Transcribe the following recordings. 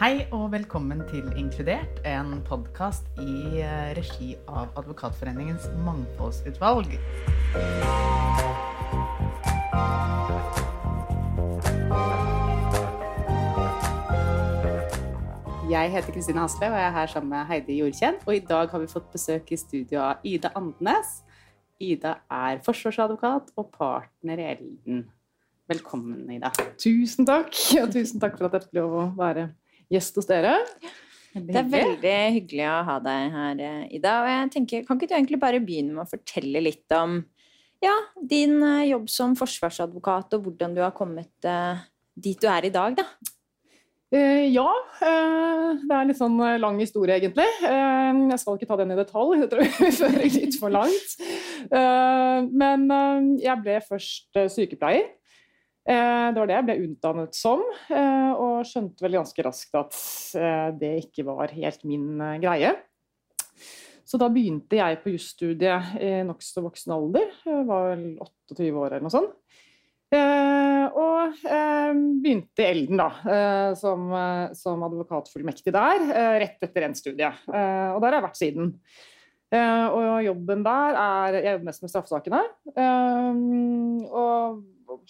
Hei og velkommen til Inkludert, en podkast i eh, regi av Advokatforeningens mangfoldsutvalg. Jeg heter Kristine Hasle og jeg er her sammen med Heidi Jordkjenn. Og i dag har vi fått besøk i studio av Ida Andenes. Ida er forsvarsadvokat og partner i Elden. Velkommen, Ida. Tusen takk, og tusen takk for at jeg fikk lov å være gjest hos dere. Det er veldig hyggelig å ha deg her, Ida. Og jeg tenker, Kan ikke du egentlig bare begynne med å fortelle litt om ja, din eh, jobb som forsvarsadvokat, og hvordan du har kommet uh, dit du er i dag, da? Ja. Det er en litt sånn lang historie, egentlig. jeg skal ikke ta den i detalj, det tror jeg fører litt for langt. men jeg ble først sykepleier. Eh, det var det jeg ble utdannet som, eh, og skjønte vel ganske raskt at eh, det ikke var helt min greie. Så da begynte jeg på jusstudiet i nokså voksen alder. Jeg var vel 28 år eller noe sånt. og begynte i Elden, da, som, som advokatfullmektig der, rett etter endt studie. og der har jeg vært siden. og jobben der er Jeg jobber mest med straffesakene. og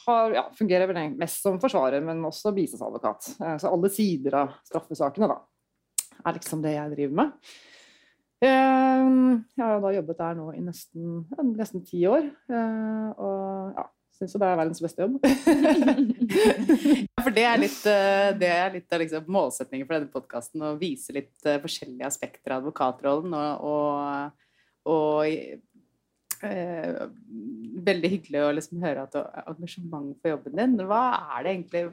har, ja, fungerer vel mest som forsvarer, men også bistandsadvokat. Eh, så alle sider av straffesakene da, er liksom det jeg driver med. Eh, jeg har da jobbet der nå i nesten, nesten ti år, eh, og ja, syns jo det er verdens beste jobb. for det er litt, det er litt av liksom målsettingen for denne podkasten, å vise litt forskjellige aspekter av advokatrollen. og, og og eh, veldig hyggelig å liksom høre at du har engasjement for jobben din. Hva er det egentlig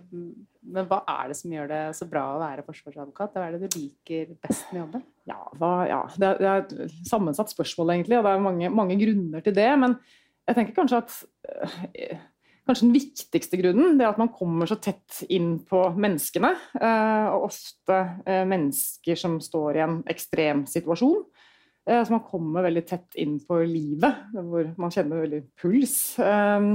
men hva er det som gjør det så bra å være forsvarsadvokat? Hva er det du liker best med jobben? Ja, hva, ja det, er, det, er, et sammensatt spørsmål, egentlig, og det er mange, mange grunner til det. Men jeg tenker kanskje at øh, Kanskje den viktigste grunnen det er at man kommer så tett inn på menneskene. Øh, og ofte øh, mennesker som står i en ekstrem situasjon. Eh, så man kommer veldig tett inn på livet, hvor man kjenner veldig puls. Um,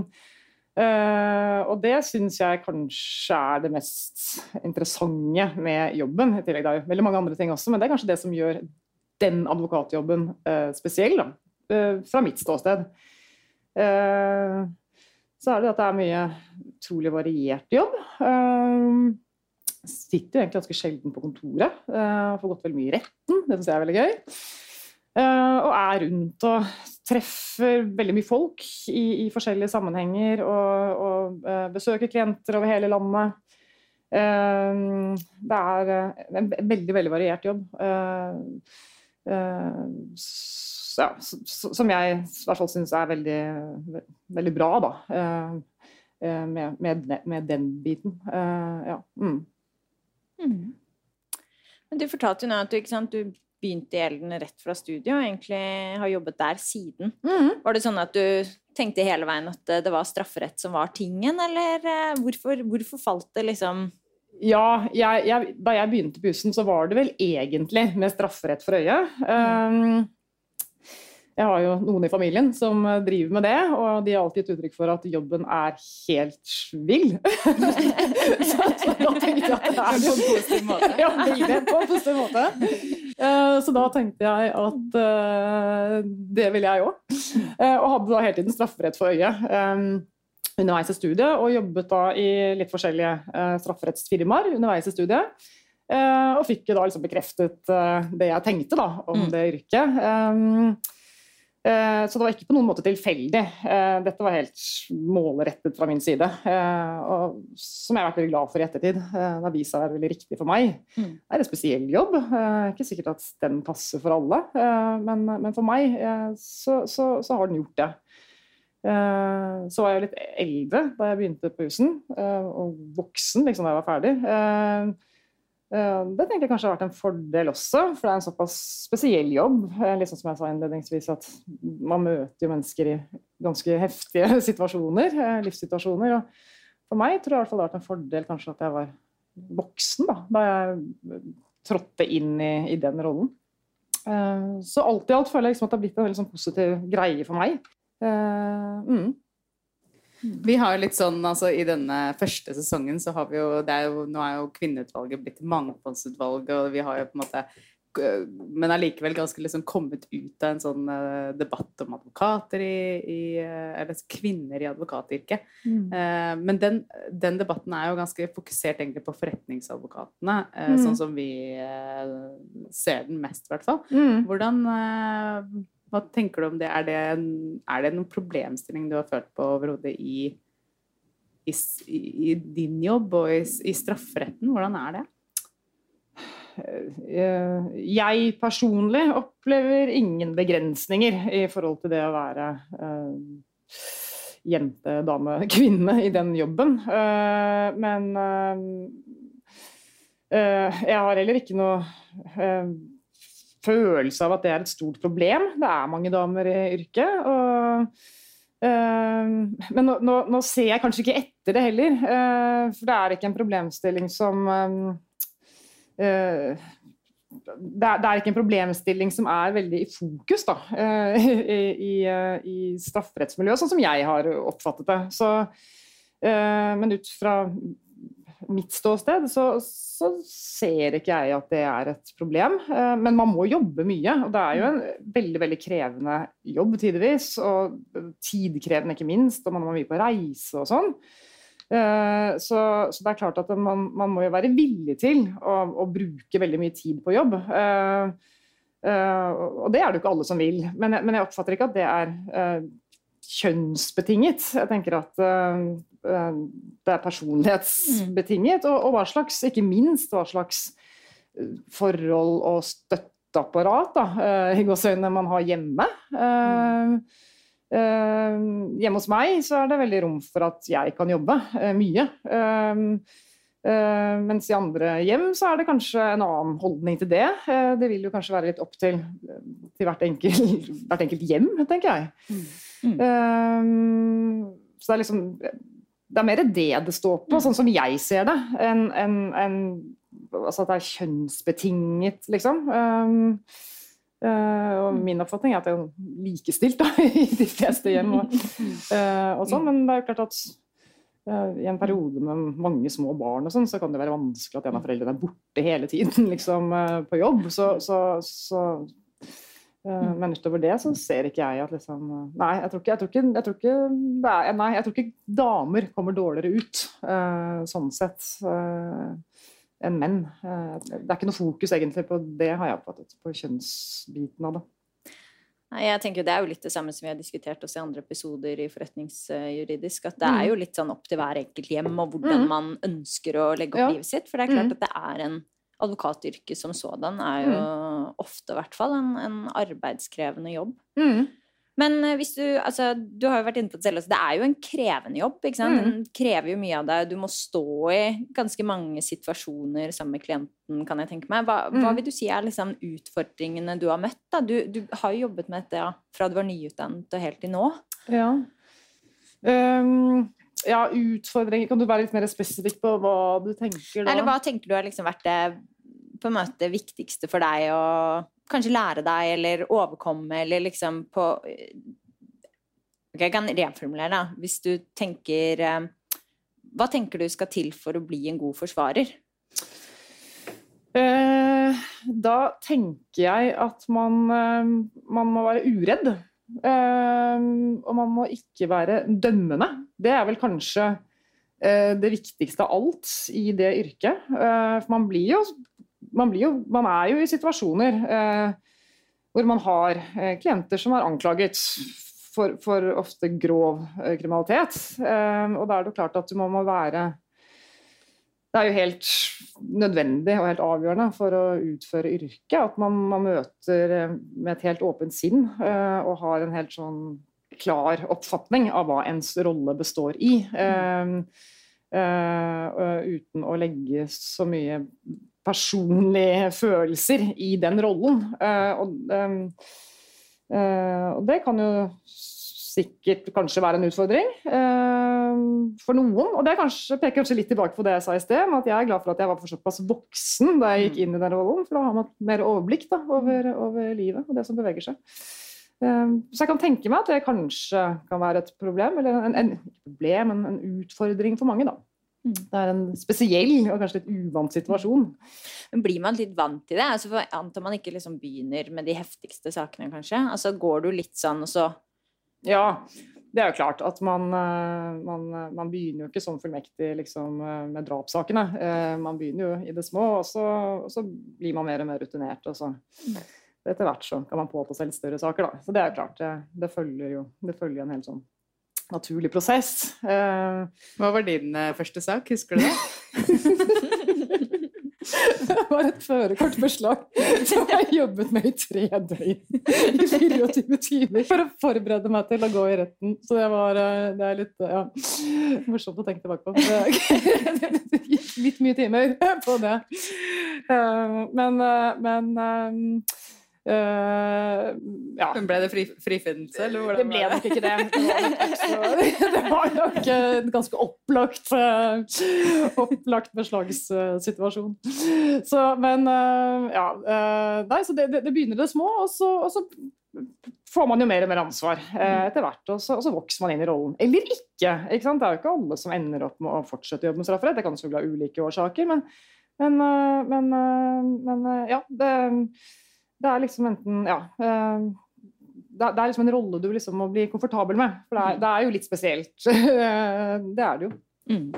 uh, og det syns jeg kanskje er det mest interessante med jobben. I tillegg det er jo veldig mange andre ting også, men det er kanskje det som gjør den advokatjobben uh, spesiell, da, fra mitt ståsted. så er det at det er mye utrolig variert jobb. sitter jo egentlig ganske sjelden på kontoret. får gått veldig mye i retten, det syns jeg er veldig gøy. Uh, og er rundt og treffer veldig mye folk i, i forskjellige sammenhenger. Og, og uh, besøker klienter over hele landet. Uh, det er en veldig, veldig variert jobb. Ja, som jeg i hvert fall syns er veldig, veldig bra, da. Med, med, med, den biten. ja. Mm. Mm. Men du fortalte jo nå at du, sant, du begynte i Elden rett fra studio og egentlig har jobbet der siden. Mm. Var det sånn at du tenkte hele veien at det var strafferett som var tingen, eller eh, hvorfor, hvorfor falt det liksom ja, jeg, jeg, da jeg begynte på jussen, så var det vel egentlig med strafferett for øye. Mm. Um, jeg har jo noen i familien som eh, driver med det, og de har alltid gitt uttrykk for at jobben er helt vill. så, så, da tenkte jeg at det er På en positiv måte. ja, veldig på en positiv måte. Uh, så da tenkte jeg at uh, det ville jeg òg. Uh, og hadde da hele tiden strafferett for øyet. Um, underveis i studiet, og jobbet da i litt forskjellige strafferettsfirmaer underveis i studiet. og fikk da liksom bekreftet det jeg tenkte da, om mm. det yrket. Um, Eh, så det var ikke på noen måte tilfeldig. Eh, dette var helt målrettet fra min side. Eh, og som jeg har vært veldig glad for i ettertid. Det har vist seg å være veldig riktig for meg. Mm. Det er en spesiell jobb. Ikke sikkert at den passer for alle, men, men for meg så, så, så, har den gjort det. Så var jeg litt eldre da jeg begynte på husen, og voksen liksom, da jeg var ferdig. Eh, det tenker jeg kanskje har vært en fordel også, for det er en såpass spesiell jobb. Eh, liksom som jeg sa innledningsvis, at Man møter jo mennesker i ganske heftige situasjoner, eh, livssituasjoner. og For meg tror jeg det har vært en fordel kanskje at jeg var voksen da, da jeg trådte inn i, i den rollen. Så alt i alt føler jeg liksom at det har blitt en veldig sånn positiv greie for meg. Mm. Vi har jo litt sånn, altså I denne første sesongen så har vi jo, det er jo Nå er jo kvinneutvalget blitt mangfoldsutvalg, og vi har jo på en måte men allikevel ganske liksom kommet ut av en sånn uh, debatt om advokater i, i uh, Eller kvinner i advokatyrket. Mm. Uh, men den, den, debatten er jo ganske fokusert egentlig på forretningsadvokatene, mm. sånn som vi ser den mest, i hvert fall. Mm. Hvordan Hva tenker du om det? Er det, er det noen problemstilling du har følt på overhodet i, i, i, din jobb og i, i strafferetten? Hvordan er det? Eh, jeg personlig opplever ingen begrensninger i forhold til det å være uh, jente, dame, kvinne i den jobben. Uh, men uh, jeg har heller ikke noe følelse av at det er et stort problem. Det er mange damer i yrket. og men nå, nå, nå, ser jeg kanskje ikke etter det heller, for det er ikke en problemstilling som Eh, det er, det er, ikke en problemstilling som er veldig i fokus da, eh, i, i, i strafferettsmiljøet, sånn som jeg har oppfattet det. Så, eh, men ut fra mitt ståsted så, så, ser ikke jeg at det er et problem. Men man må jobbe mye, og det er jo en veldig veldig krevende jobb tidvis. Og tidkrevende, ikke minst, og man må mye på reise og sånn. Eh, så, så, det er klart at man, man, må jo være villig til å, å bruke veldig mye tid på jobb. Uh, og det er det jo ikke alle som vil. Men, men, jeg oppfatter ikke at det er kjønnsbetinget. Jeg tenker at det er personlighetsbetinget. Og, og, hva slags, ikke minst hva slags forhold og støtteapparat da, i gåseøynene man har hjemme. Mm. Uh, hjemme hos meg så er det veldig rom for at jeg kan jobbe uh, mye. Uh, mens i andre hjem så er det kanskje en annen holdning til det. det vil jo kanskje være litt opp til, til hvert, enkelt, hvert, enkelt, hjem, tenker jeg. Mm. Mm. så det er liksom Det er mer det det står på, sånn som jeg ser det, enn en, en, altså at det er kjønnsbetinget, liksom. Um, Uh, og min oppfatning er at det er likestilt da, i de fleste hjem. Og, uh, og sånn, men det er jo klart at uh, i en periode med mange små barn og sånn, så kan det være vanskelig at en av foreldrene er borte hele tiden liksom, på jobb. Så, så, så men utover det så ser ikke jeg at liksom Nei, jeg tror ikke, jeg tror ikke, jeg tror ikke, er, nei, jeg tror ikke damer kommer dårligere ut sånn sett enn menn. Uh, det er ikke noe fokus egentlig på det, har jeg oppfattet, på kjønnsbiten av det. Nei, jeg tenker Det er jo litt det samme som vi har diskutert også i andre episoder i forretningsjuridisk. At det er jo mm. litt sånn opp til hver enkelt hjem og hvordan mm. man ønsker å legge opp ja. livet sitt. For det er klart mm. at det er en advokatyrke som sådan er jo ofte i hvert fall en, en arbeidskrevende jobb. Mm. Men eh, hvis du altså, Du har jo vært inne på det selv. Altså, det er jo en krevende jobb. ikke sant? Mm. Den krever jo mye av deg. Du må stå i ganske mange situasjoner sammen med klienten, kan jeg tenke meg. Hva, mm. hva vil du si er liksom utfordringene du har møtt? da? Du, du har jo jobbet med dette ja, fra du var nyutdannet og helt til nå. Ja. Um, ja, utfordringer Kan du være litt mer spesifikk på hva du tenker da? Eller hva tenker du har liksom vært det på en måte viktigste for deg å kanskje lære deg eller overkomme eller liksom på Ok, jeg kan reformulere, da. Hvis du tenker eh, Hva tenker du skal til for å bli en god forsvarer? Eh, da tenker jeg at man, eh, man må være uredd. Eh, og man må ikke være dømmende. Det er vel kanskje eh, det viktigste av alt i det yrket. Eh, for man blir jo man, jo, man, er jo i situasjoner eh, hvor man har klienter som er anklaget for, for ofte grov kriminalitet. Eh, og da er det klart at du må, må, være Det er jo helt nødvendig og helt avgjørende for å utføre yrket at man, man møter eh, med et helt åpent sinn uh, og har en helt sånn klar oppfatning av hva ens rolle består i. uten å legge så mye personlige følelser i den rollen. Uh, og, um, uh, og, det kan jo sikkert kanskje være en utfordring uh, for noen. Og det kanskje, peker kanskje litt tilbake på det jeg sa i sted, at jeg er glad for at jeg var såpass voksen da jeg gikk inn i den rollen. For da har man mer overblikk da, over, over, livet og det som beveger seg. Eh, så jeg kan tenke meg at det kanskje kan være et problem, eller en, en, problem, en, en utfordring for mange. da. Mm. Det er en spesiell og kanskje litt uvant situasjon. Men Blir man litt vant til det? Altså for Antar man ikke liksom begynner med de heftigste sakene, kanskje? Altså Går du litt sånn, og så Ja, det er jo klart at man, eh, man, man begynner jo ikke som fullmektig liksom, eh, med drapssakene. Eh, man begynner jo i det små, og så, og så blir man mer og mer rutinert. og så etter hvert så kan man påta seg litt større saker. Da. Så det er jo klart, det, det følger jo det følger en helt sånn naturlig prosess. Hva var din første sak, husker du det? Det var et førerkortbeslag som jeg jobbet med i tre døgn. I 24 timer for å forberede meg til å gå i retten. Så det, var, eh, det er litt ja, morsomt å tenke tilbake på. Det gikk litt mye timer på det. Eh, men, eh, men Uh, ja. Ble det fri, frifinnelse, eller Det ble nok ikke det. Det var nok, også, det var nok en ganske opplagt, uh, opplagt beslagssituasjon. Så, men uh, ja. nei, så det, det, det, begynner det små, og så, og så, får man jo mer og mer ansvar etter hvert. Og så, og så, vokser man inn i rollen. Eller ikke. ikke sant? Det er jo ikke alle som ender opp med å fortsette å jobbe med strafferett. Det kan selvfølgelig ha ulike årsaker, men, men, men, men ja. det det er liksom enten Ja. Eh, det er liksom en rolle du liksom må bli komfortabel med. For det er, det er jo litt spesielt. det er det jo. Mm.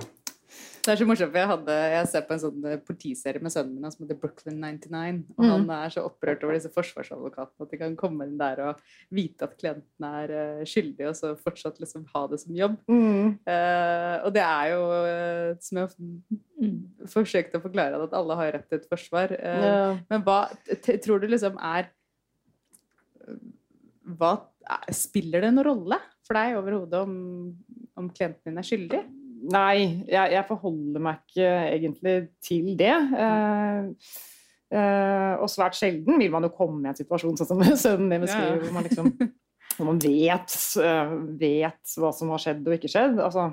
Det er så morsomt, for jeg, hadde, jeg ser på en sånn eh, politiserie med sønnen min som heter Brooklyn 99. Og mm. han er så opprørt over disse forsvarsadvokatene at de kan komme inn der og vite at klienten er skyldige skyldig, og så fortsatt liksom ha det som jobb. Mm. Uh, og det er jo, uh, som jeg forsøkte å forklare, at alle har rett til et forsvar. Yeah. Men hva tror du liksom er hva, Spiller det noen rolle for deg overhodet om, om klienten din er skyldig? Nei, jeg, jeg, forholder meg ikke egentlig til det. Eh, eh, og svært sjelden vil man jo komme i en situasjon sånn som sønnen din beskriver, hvor man liksom hvor man vet, uh, vet, hva som har skjedd og ikke skjedd. Altså,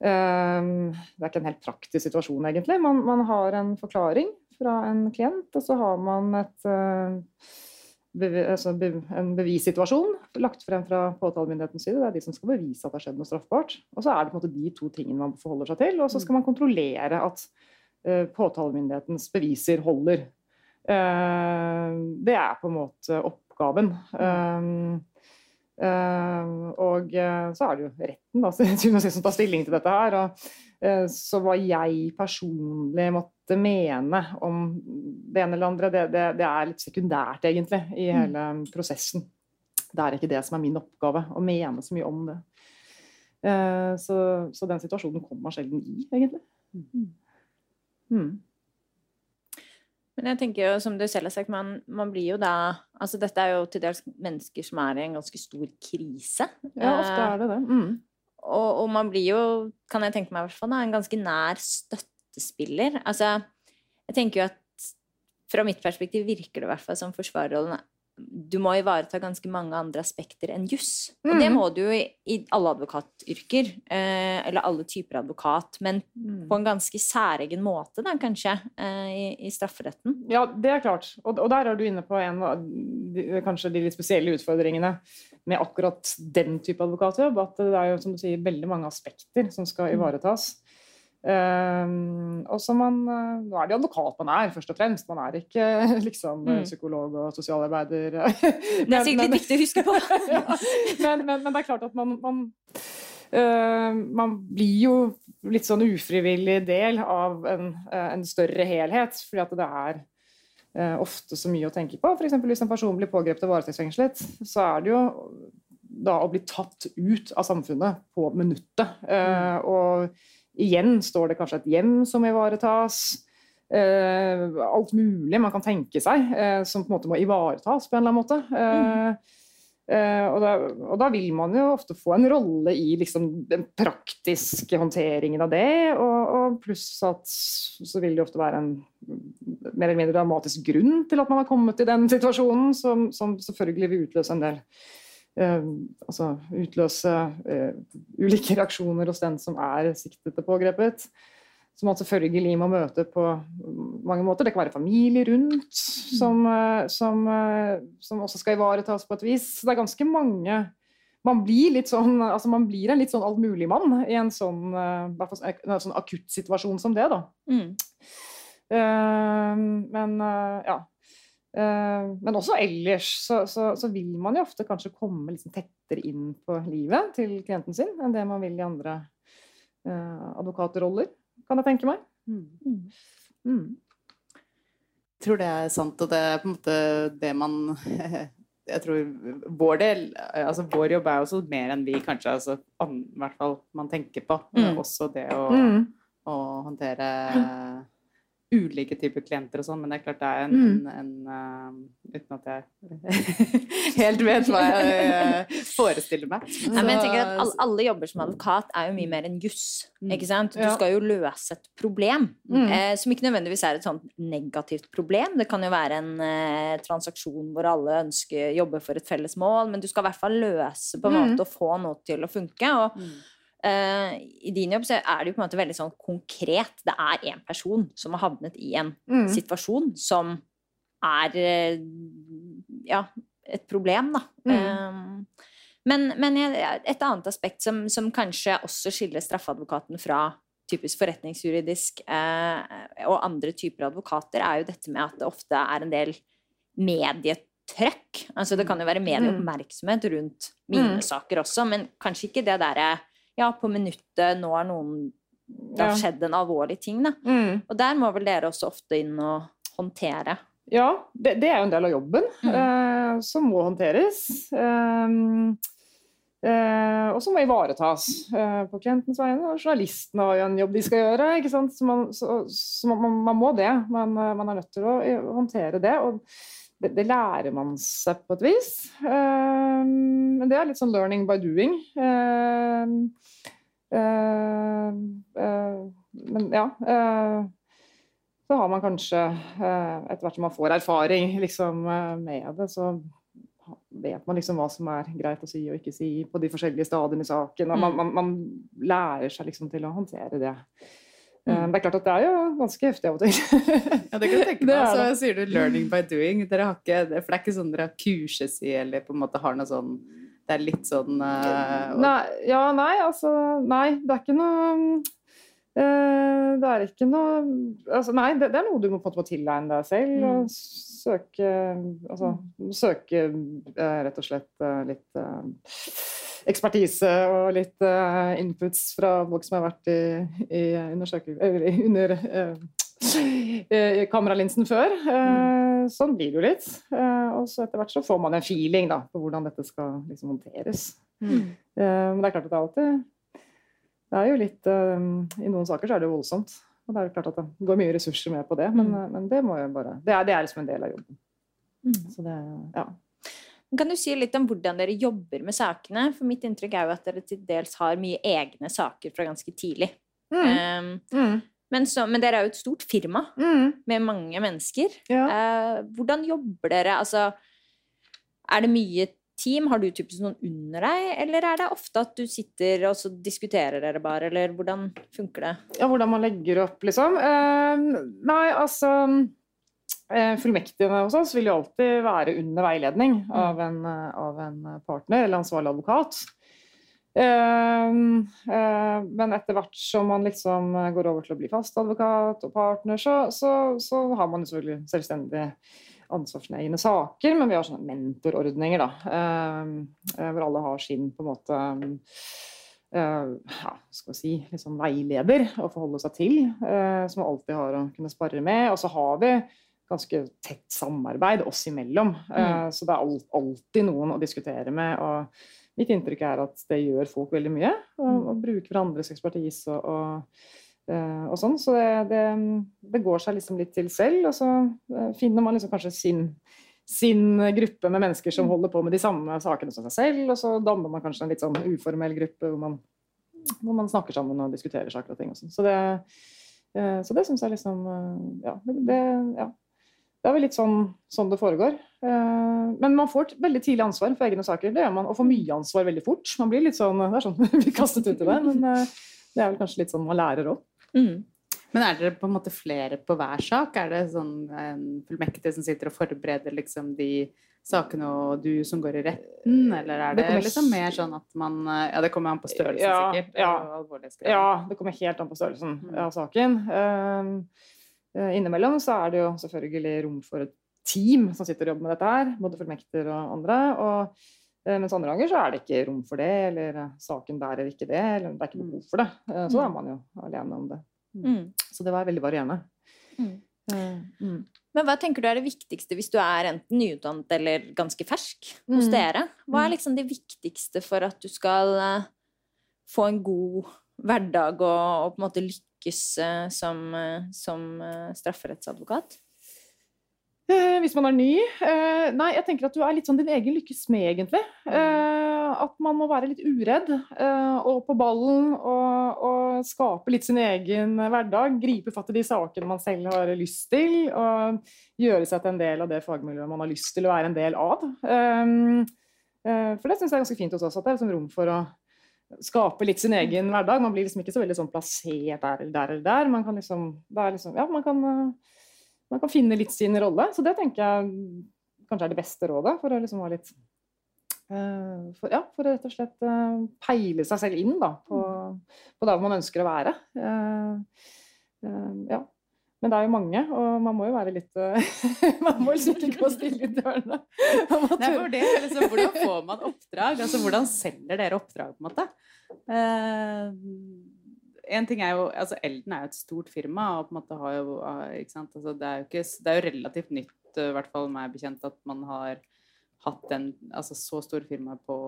uh, det er ikke en helt praktisk situasjon, egentlig. Man, man, har en forklaring fra en klient, og så har man et altså en bevissituasjon lagt frem fra påtalemyndighetens side. Det er de som skal bevise at det har skjedd noe straffbart. Og så er det på en måte de to tingene man forholder seg til. Og så skal man kontrollere at uh, påtalemyndighetens beviser holder. Uh, det er på en måte oppgaven. Uh, og så er det jo retten da, som tar stilling til dette her. Så hva jeg personlig måtte måtte mene om det ene eller andre, det, det, det er litt sekundært, egentlig, i mm. hele prosessen. Det er ikke det som er min oppgave, å mene så mye om det. Eh, så, så, den situasjonen kommer man sjelden i, egentlig. Mm. mm. Men jeg tenker jo, som du selv har sagt, man, man, blir jo da Altså dette er jo til dels mennesker som er i en ganske stor krise. Ja, ofte er det det. Mm. Og, og, man blir jo, kan jeg tenke meg i hvert fall, en ganske nær støtte støttespiller. Altså, jeg tenker jo at fra mitt perspektiv virker det i hvert fall som forsvarerrollen du må ivareta ganske mange andre aspekter enn juss. Og mm. det må du jo i, i alle advokatyrker, eh, eller alle typer advokat, men mm. på en ganske særegen måte, da, kanskje, eh, i, i, strafferetten. Ja, det er klart. Og, og, der er du inne på en av de, kanskje de litt spesielle utfordringene med akkurat den type advokatjobb. At det er jo, som du sier, veldig mange aspekter som skal mm. ivaretas. Um, og så man, eh, Nå er det advokat man er, først og fremst. Man er ikke liksom mm. psykolog og sosialarbeider. det er sikkert litt viktig å huske på. ja, men, men, men, det er klart at man, man, uh, man blir jo litt sånn ufrivillig del av en, uh, en større helhet. fordi at det er uh, ofte så mye å tenke på. F.eks. hvis en person blir pågrepet og varetektsfengslet, så er det jo da å bli tatt ut av samfunnet på minuttet. Mm. og Igjen står det kanskje et hjem som ivaretas. Eh, alt mulig man kan tenke seg eh, som på en måte må ivaretas på en eller annen måte. Eh og, da, og, da, vil man jo ofte få en rolle i liksom, den praktiske håndteringen av det. Og, og, pluss at så vil det ofte være en mer eller mindre dramatisk grunn til at man har kommet i den situasjonen, som, som selvfølgelig vil utløse en del altså utløse uh, ulike reaksjoner hos den som er siktet og pågrepet. som man selvfølgelig må møte på mange måter. Det kan være familie rundt som, eh, som, eh, som også skal ivaretas på et vis. Så det er ganske mange man blir litt sånn, altså man blir en litt sånn allmuligmann i en sånn, en sånn akutt situasjon som det, da. Mm. Uh, men uh, ja. Men også ellers så, så, så, vil man jo ofte kanskje komme liksom tettere inn på livet til klienten sin enn det man vil i andre advokatroller kan jeg tenke meg. Mm. Mm. Jeg tror det er sant, og det er på en måte det man Jeg tror vår del altså Vår jobb er også mer enn vi kanskje altså, I hvert fall man tenker på. Mm. Også det å, mm. å håndtere ulike typer klienter og sånn, men det er klart det er en, mm. en, en uh, Uten at jeg helt vet hva jeg uh, forestiller meg. Så, Nei, men jeg tenker at alle, alle, jobber som advokat er jo mye mer enn juss. Mm. ikke sant? Du skal jo løse et problem, mm. eh, som ikke nødvendigvis er et sånt negativt problem. Det kan jo være en eh, transaksjon hvor alle ønsker jobbe for et felles mål, men du skal i hvert fall løse på en mm. måte og få noe til å funke. og mm. Uh, I din jobb så er det jo på en måte veldig sånn konkret. Det er én person som har havnet i en mm. situasjon som er uh, ja, et problem, da. Mm. Uh, men, men, et annet aspekt som, som, kanskje også skiller straffeadvokaten fra typisk forretningsjuridisk og andre typer advokater, er jo dette med at det ofte er en del medietrøkk. Altså det kan jo være medieoppmerksomhet rundt mine mm. saker også, men kanskje ikke det derre ja, på minuttet, nå er noen Det har skjedd en alvorlig ting, da. Mm. Og der må vel dere også ofte inn og håndtere? Ja, det, det er jo en del av jobben mm. eh, som må håndteres. Eh, eh, og som må ivaretas eh, på klientens vegne. Og journalistene har jo en jobb de skal gjøre. ikke sant? Så man, så, så man, man må det. Man, man, er nødt til å håndtere det. og det, det, lærer man seg på et vis. Uh, men det er litt sånn 'learning by doing'. Uh, uh, men ja Så har man kanskje, etter hvert som man får erfaring liksom, med det, så vet man liksom hva som er greit å si og ikke si på de forskjellige stadiene i saken. og man, mm. man, man lærer seg liksom til å håndtere det. Mm. Det er klart at det er jo ganske heftig av og til. ja, det kan jeg tenke meg. Så sier du 'learning by doing'. Dere har ikke, for det er ikke sånn dere har kurses i, eller på en måte har noe sånn Det er litt sånn uh, nei, Ja, nei, altså Nei, det er ikke noe uh, Det er ikke noe altså, Nei, det, det, er noe du må på en måte tilegne deg selv. Mm. og søke Altså søke uh, rett og slett litt ekspertise og litt uh, inputs fra folk som har vært i, i under uh, kameralinsen før. Uh, sånn blir det jo litt. og så etter hvert så får man en feeling da, på hvordan dette skal liksom, håndteres. Mm. men det er klart at det er alltid Det er jo litt I noen saker så er det jo voldsomt. Og det er jo klart at det går mye ressurser med på det, men, mm. men det må jo bare Det er, det er liksom en del av jobben. Mm. Så det, ja. Kan du si litt om hvordan dere jobber med sakene? For mitt inntrykk er jo at dere til dels har mye egne saker fra ganske tidlig. Mm. Um, mm. Men, så, men, dere er jo et stort firma mm. med mange mennesker. Ja. Uh, hvordan jobber dere? Altså, er det mye team? Har du typisk noen under deg, eller er det ofte at du sitter og så diskuterer dere bare, eller hvordan funker det? Ja, hvordan man legger opp, liksom? Uh, nei, altså fullmektigene hos oss vil jo alltid være under veiledning mm. av en, eh, av en partner eller ansvarlig advokat. Eh, men etter hvert som man liksom går over til å bli fastadvokat og partner, så, så, så har man selvfølgelig selvstendig ansvar for sine egne saker, men vi har sånne mentorordninger, da, hvor alle har sin på en måte ja, skal vi si, liksom veileder å forholde seg til, som man alltid har å kunne spare med. Og så har vi ganske tett samarbeid oss imellom. Mm. Uh, så det er alltid noen å diskutere med. og Mitt inntrykk er at det gjør folk veldig mye. Å mm. bruke hverandres ekspertise og, og, uh, sånn. Så det, det, det, går seg liksom litt til selv. Og så uh, finner man liksom kanskje sin, sin gruppe med mennesker som mm. holder på med de samme sakene som seg selv. Og så danner man kanskje en litt sånn uformell gruppe hvor man, hvor man snakker sammen og diskuterer saker og ting. Og sånn. så det, så det syns jeg liksom Ja. det, ja det er vel litt sånn, sånn det foregår. Eh, men man får veldig tidlig ansvar for egne saker. Det gjør man, og får mye ansvar veldig fort. Man blir litt sånn, Det er sånn vi kastet ut i det, men eh, det er vel kanskje litt sånn man lærer òg. Mm. Men er dere på en måte flere på hver sak? Er det sånn en fullmektig som sitter og forbereder liksom de sakene, og du som går i retten? Eller er Det det, liksom mer sånn at man Ja, det kommer an på størrelsen, Ja, sikkert. ja. Ja, det kommer helt an på størrelsen Mm. av saken. Eh, innimellom så er det jo selvfølgelig rom for et team som sitter og jobber med dette her, både fullmekter og andre. Og, eh, mens andre ganger så er det ikke rom for det, eller eh, saken bærer ikke det, eller det er ikke behov for det. Så da er man jo alene om det. Mm. Så det var veldig varierende. Mm. Mm. Men hva tenker du er det viktigste hvis du er enten nyutdannet eller ganske fersk hos Mm. dere? Hva er Mm. liksom det viktigste for at du skal få en god hverdag og, og på en måte lykkes eh, som, eh, som eh, strafferettsadvokat? Eh, hvis man er ny? Eh, nei, jeg tenker at du er litt sånn din egen lykkes smed, egentlig. Eh, at man må være litt uredd eh, og på ballen og, og skape litt sin egen hverdag. Gripe fatt i de sakene man selv har lyst til, og gjøre seg til en del av det fagmiljøet man har lyst til å være en del av. For det syns jeg er ganske fint hos oss, at det er liksom rom for å skape litt sin egen hverdag. Man blir liksom ikke så veldig sånn plassert der eller der eller der. Man kan liksom, liksom Ja, man kan eh, man kan finne litt sin rolle. Så det tenker jeg kanskje er det beste rådet for å liksom ha litt uh, for, ja, for å rett og slett uh, peile seg selv inn da, på, på der man ønsker å være. Uh, ja. Men det er jo mange, og man må jo være litt eh, Man må liksom ikke gå stille i dørene. Nei, for det, liksom, hvordan får man oppdrag? Altså, hvordan selger dere oppdrag, på en måte? Uh, en ting er jo, altså Elden er jo et stort firma, og på en måte har jo, eh, ikke sant? Altså, det, er jo ikke, det er jo relativt nytt, i hvert fall meg bekjent, at man har hatt en altså, så stor firma på,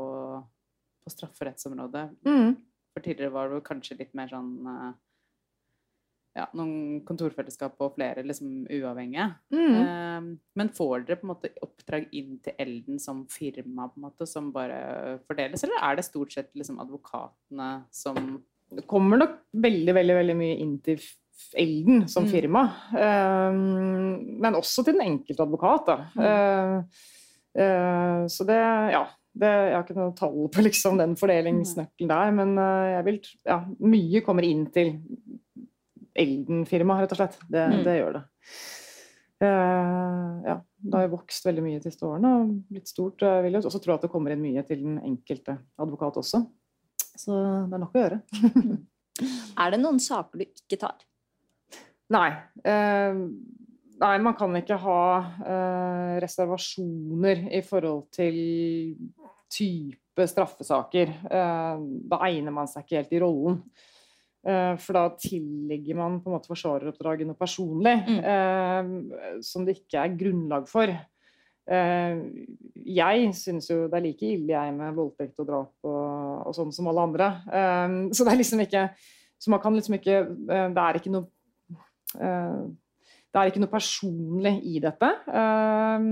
på strafferettsområdet. Mm. For tidligere var det kanskje litt mer sånn eh, ja, noen kontorfellesskap og flere liksom uavhengige. Mm. Eh, men får dere på en måte oppdrag inn til Elden som firma på en måte, som bare fordeles, eller er det stort sett liksom advokatene som det kommer nok veldig, veldig, veldig mye inn til Elden som Mm. firma. Eh, men også til den enkelte advokat, da. Eh, eh, så det, ja. Det, jeg har ikke noe tall på liksom, den fordelingsnøkkelen der, men uh, jeg vil, ja, mye kommer inn til Elden-firma, rett og slett. Det, Mm. det gjør det. Uh, ja, det har jo vokst veldig mye de siste årene og blitt stort. Jeg vil jo også tro at det kommer inn mye til den enkelte advokat også. Så det er nok å gjøre. Er det noen saker du ikke tar? Nei. Uh, nei, man kan ikke ha eh, reservasjoner i forhold til type straffesaker. Da egner man seg ikke helt i rollen. Eh, for da tillegger man på en måte forsvareroppdraget noe personlig eh, som det ikke er grunnlag for. Eh, jeg syns jo det er like ille jeg med voldtekt og drap og, og sånn som alle andre. Eh, så det er liksom ikke Så man kan liksom ikke eh, Det er ikke noe eh, Det er ikke noe personlig i dette. Eh,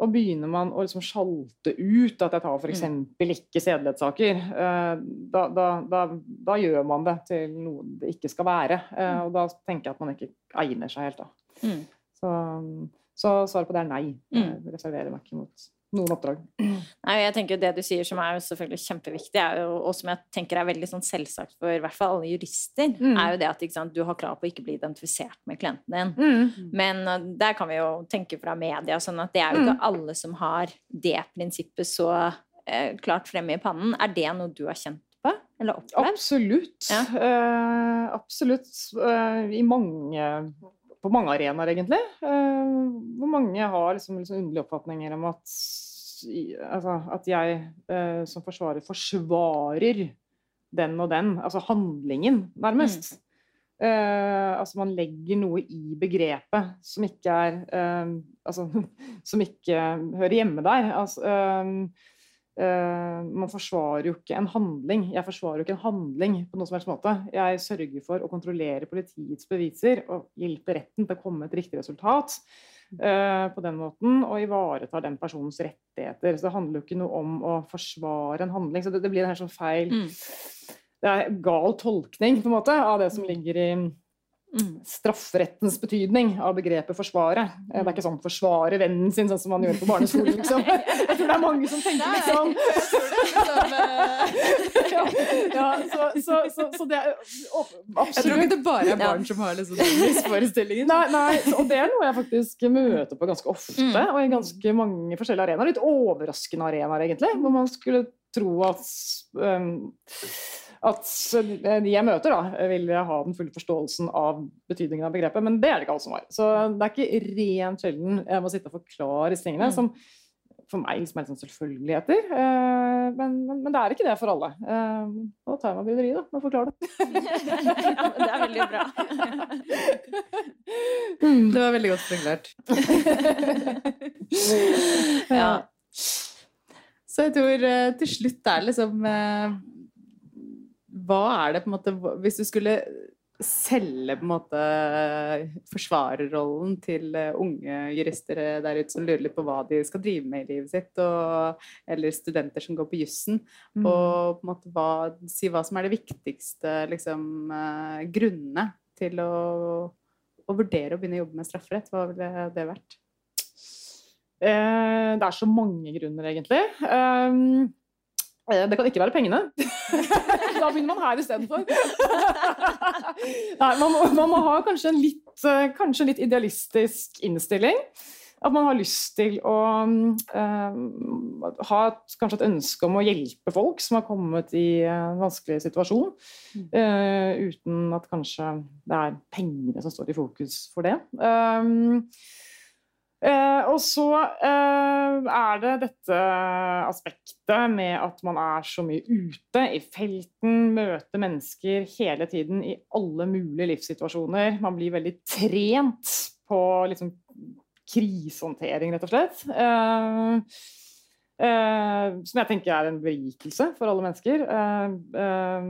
og begynner man å liksom sjalte ut at jeg tar f.eks. ikke sedelighetssaker, eh, da, da, da, da gjør man det til noe det ikke skal være. Eh, og da tenker jeg at man ikke egner seg helt, da. Mm. Så, så svaret på det er nei. Mm. Jeg reserverer meg ikke mot noen oppdrag. Nei, jeg tenker Det du sier som er jo selvfølgelig kjempeviktig, jo, og som jeg tenker er veldig sånn selvsagt for i hvert fall alle jurister, Mm. er jo det at sant, du har krav på å ikke bli identifisert med klienten din. Mm. Men uh, der kan vi jo tenke fra media, sånn at det er jo ikke alle som har det prinsippet så eh, klart fremme i pannen. Er det noe du har kjent på? Eller opplevd? Absolutt. Ja. Uh, absolutt. Eh, I mange På mange arenaer, egentlig. Eh, hvor mange har liksom, liksom underlige oppfatninger om at, altså, at jeg eh, som forsvarer forsvarer den og den. Altså handlingen, nærmest. Eh, altså man legger noe i begrepet som ikke er uh, Altså som ikke hører hjemme der. Altså, eh, Eh, man forsvarer jo ikke en handling. Jeg forsvarer jo ikke en handling på noen som helst måte. Jeg sørger for å kontrollere politiets beviser og hjelpe retten til å komme et riktig resultat uh, på den måten, og ivaretar den personens rettigheter. Så det handler jo ikke noe om å forsvare en handling. Så det, det blir en helt sånn feil Mm. Det er gal tolkning på en måte av det som ligger i mm. Strafferettens betydning av begrepet forsvare. Det er ikke sånn forsvare vennen sin, sånn som man gjør på barneskolen, liksom. Jeg tror det er mange som tenker litt ja, ja, så, så, så, så, det er absolutt Jeg tror ikke det bare er barn som har liksom misforestillingen. Nei, nei, og det er noe jeg faktisk møter på ganske ofte, mm. og i ganske mange forskjellige arenaer. Litt overraskende arenaer, egentlig, hvor man skulle tro at um, at de jeg møter, da, vil ha den fulle forståelsen av betydningen av begrepet. Men det er det ikke alle som har. Så det er ikke rent sjelden jeg må sitte og forklare disse tingene. Mm. som for meg som er liksom selvfølgeligheter. Eh, men, men, men, det er ikke det for alle. Eh, nå tar jeg meg bryderiet da, med å forklare det. ja, det er veldig bra. Mm. det var veldig godt forklart. ja. Så jeg tror eh, til slutt er liksom hva er det på en måte Hvis du skulle selge på en måte forsvarerrollen til eh, unge jurister der ute som lurer litt på hva de skal drive med i livet sitt, og, eller studenter som går på jussen, mm. og på en måte hva, si hva som er det viktigste liksom, uh, grunnene til å, å, vurdere å begynne å jobbe med strafferett. Hva ville det vært? Eh, det er så mange grunner, egentlig. Um, Eh, det kan ikke være pengene. da begynner man her istedenfor. Nei, man, må, man må ha kanskje en litt, kanskje en litt idealistisk innstilling. At man har lyst til å uh, ha et, kanskje et ønske om å hjelpe folk som har kommet i en vanskelig situasjon, uh, uten at kanskje det er pengene som står i fokus for det. Um, Eh, og så eh, er det dette aspektet med at man er så mye ute i felten, møter mennesker hele tiden i alle mulige livssituasjoner. Man blir veldig trent på liksom, krisehåndtering, rett og slett. Eh, eh som jeg tenker er en berikelse for alle mennesker. Eh, eh,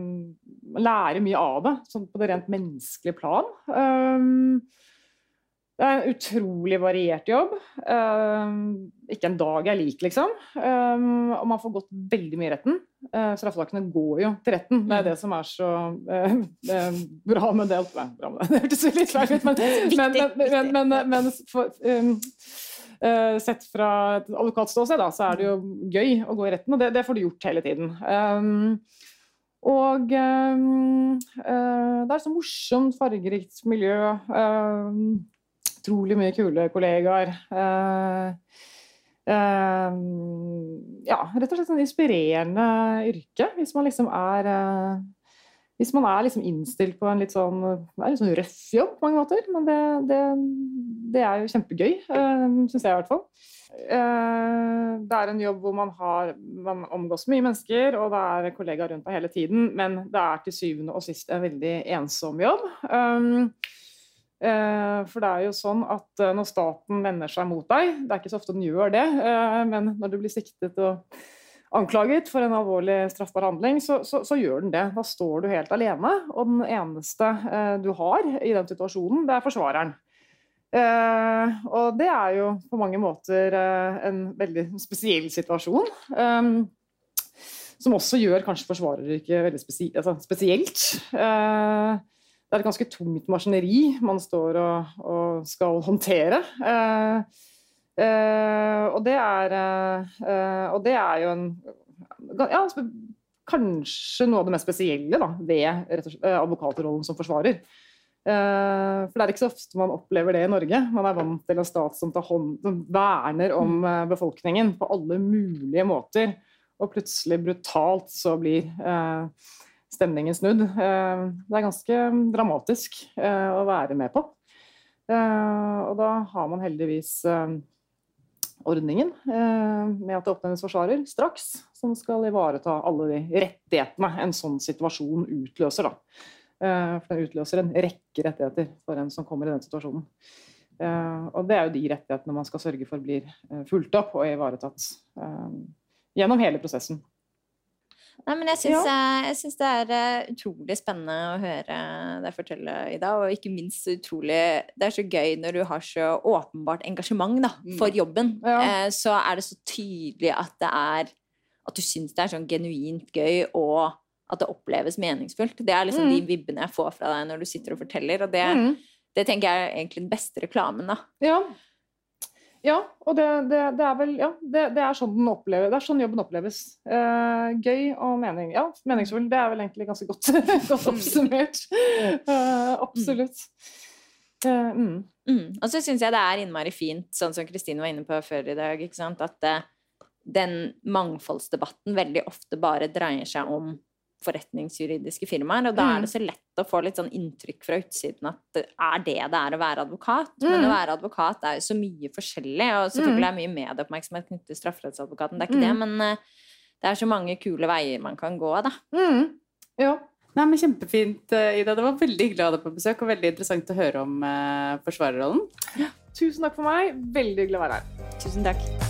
man lærer mye av det, sånn på det rent menneskelige plan. Uh, det er en utrolig variert jobb. Uh, ikke en dag jeg liker, liksom. Um, og man får gått veldig mye i retten. Uh, straffesakene går jo til retten. Det er det som er så uh, bra med det. Bra med det. det hørtes litt feil ut, men, men, men, men for, um, sett fra et advokatståsted, så er det jo gøy å gå i retten, og det, det får du gjort hele tiden. Um, og um, det er så morsomt, fargerikt miljø. Um, utrolig mye kule kollegaer. Uh, uh, ja, rett og slett sånn inspirerende yrke, hvis man liksom er uh, hvis man er liksom innstilt på en litt sånn, litt sånn røff jobb på mange måter. Men det, det, det er jo kjempegøy, syns jeg i hvert fall. Det er en jobb hvor man, har, man omgås mye mennesker, og det er kollegaer rundt deg hele tiden. Men det er til syvende og sist en veldig ensom jobb. Eh, for det er jo sånn at eh, når staten vender seg mot deg, det er ikke så ofte den gjør det, eh, men når du blir siktet og anklaget for en alvorlig straffbar handling, så, så, så, gjør den det. Da står du helt alene, og den eneste du har i den situasjonen, det er forsvareren. og det er jo på mange måter en veldig spesiell situasjon. som også gjør kanskje forsvareryrket veldig altså spesielt det er et ganske tungt maskineri man står og, og skal håndtere. Eh, eh, og, det er, eh, og det er jo en ja, kanskje noe av det mest spesielle da, ved slett, advokatrollen som forsvarer. Uh, for det er ikke så ofte man opplever det i Norge. Man er vant til en stat som, hånd, som verner om uh, befolkningen på alle mulige måter. Og plutselig, brutalt, så blir uh, stemningen snudd. Eh, det er ganske dramatisk eh, å være med på. Eh, og da har man heldigvis ordningen med at det oppnevnes forsvarer straks, som skal ivareta alle de rettighetene en sånn situasjon utløser. Da. For den utløser en rekke rettigheter for en som kommer i den situasjonen. Og det er jo de rettighetene man skal sørge for blir fulgt opp og ivaretatt gjennom hele prosessen. Nei, men jeg syns, ja. det er eh, utrolig spennende å høre deg fortelle, Ida. Og ikke minst utrolig Det er så gøy når du har så åpenbart engasjement da, mm. for jobben. Ja. Eh, så er det så tydelig at det er At du syns det er sånn genuint gøy, og at det oppleves meningsfullt. Det er liksom Mm. de vibbene jeg får fra deg når du sitter og forteller, og det, Mm. det tenker jeg er egentlig den beste reklamen, da. Ja. Ja, og det, det, det er vel Ja, det, det er sånn den opplever, det er sånn jobben oppleves. Eh, gøy og mening. Ja, meningsfull. Det er vel egentlig ganske godt, godt oppsummert. Eh, absolutt. Eh, mm. Mm. Og så syns jeg det er innmari fint, sånn som Kristine var inne på før i dag, at eh, den mangfoldsdebatten veldig ofte bare dreier seg om forretningsjuridiske firmaer, og da Mm. er det så lett å få litt sånn inntrykk fra utsiden at det er det det er å være advokat. Men Mm. å være advokat er jo så mye forskjellig, og selvfølgelig er mye medieoppmerksomhet knyttet til strafferettsadvokaten, det er ikke det, Mm. men eh, det er så mange kule veier man kan gå, da. Mm. Jo. Nei, men Kjempefint, eh, Ida. Det var veldig hyggelig å ha deg på besøk, og veldig interessant å høre om eh, forsvarerrollen. Tusen takk for meg. Veldig hyggelig å være her. Tusen takk.